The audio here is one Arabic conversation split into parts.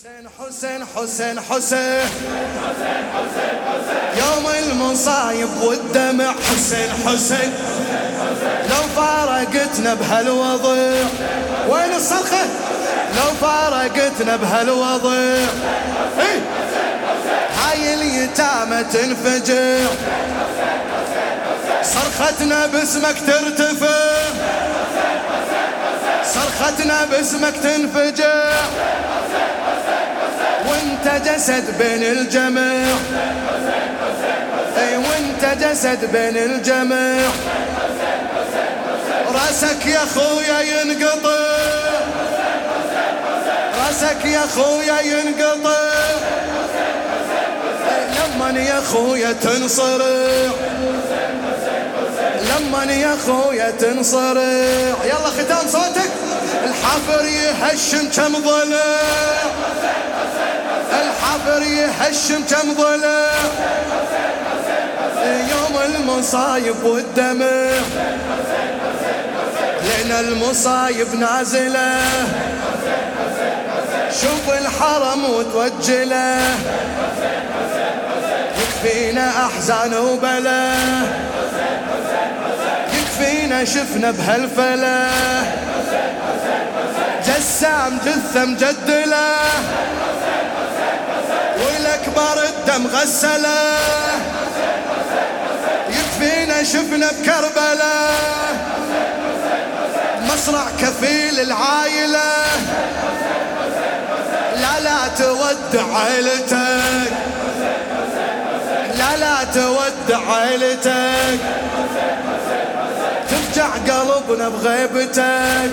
حسين حسين حسين حسين. يوم المصايب والدمع. حسين حسين لو فارقتنا بهالوضع. وين الصرخة؟ لو فارقتنا بهالوضع. إيه؟ هاي اليتامى تنفجر. صرختنا باسمك ترتفع. صرختنا باسمك تنفجر. وانت جسد بين الجميع. أي وانت جسد بين الجميع. راسك يا خويا ينقطع. راسك يا خويا ينقطع. لما يا خويا تنصرع. لما يا خويا تنصرع. يلا ختام صوتك. الحفر يهشم كم ضلع يهشم كم ضلع يوم المصايب والدمع لنا المصايب نازلة. شوف الحرم وتوجله. يكفينا أحزان وبلا. يكفينا شفنا بهالفلا. جسام جثه مجدله والاكبر الدم غسله. يكفينا شفنا بكربلاء مصرع كفيل العايله لا لا تودع عيلتك. لا لا تودع عيلتك. تفجع قلبنا بغيبتك.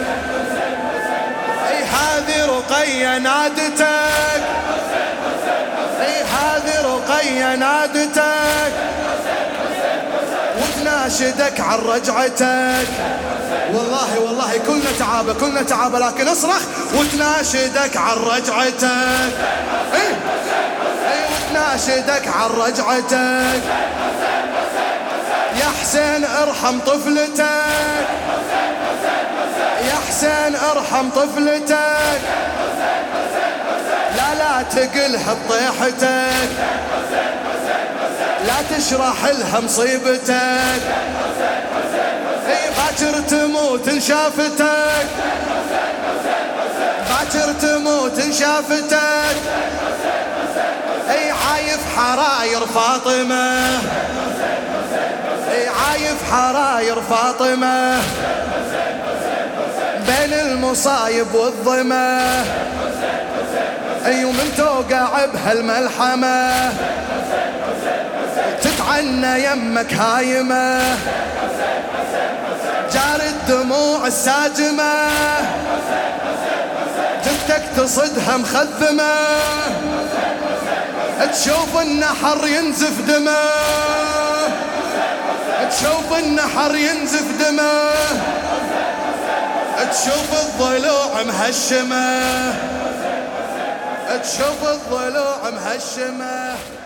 إي هذه رقية نادتك. رقية نادتك. وتناشدك عن رجعتك. والله والله كلنا تعابة كلنا تعابة لكن اصرخ. وتناشدك عن رجعتك. اي اي وتناشدك عن رجعتك. يا حسين ارحم طفلتك. يا حسين ارحم طفلتك. لا تقلها بطيحتك لا تشرح لها مصيبتك إي باكر تموت انشافتك باكر تموت انشافتك إي عايف حراير فاطمة. إي عايف حراير فاطمة. بين المصايب والظمأ. ومن توقع بهالملحمه تتعنى يمك هايمة. جار الدموع الساجمة. جثتك تصدها مخذمة. تشوف النحر ينزف دمة. تشوف النحر ينزف دمة. تشوف الضلوع مهشمة. تشوف الضلوع مهشمة.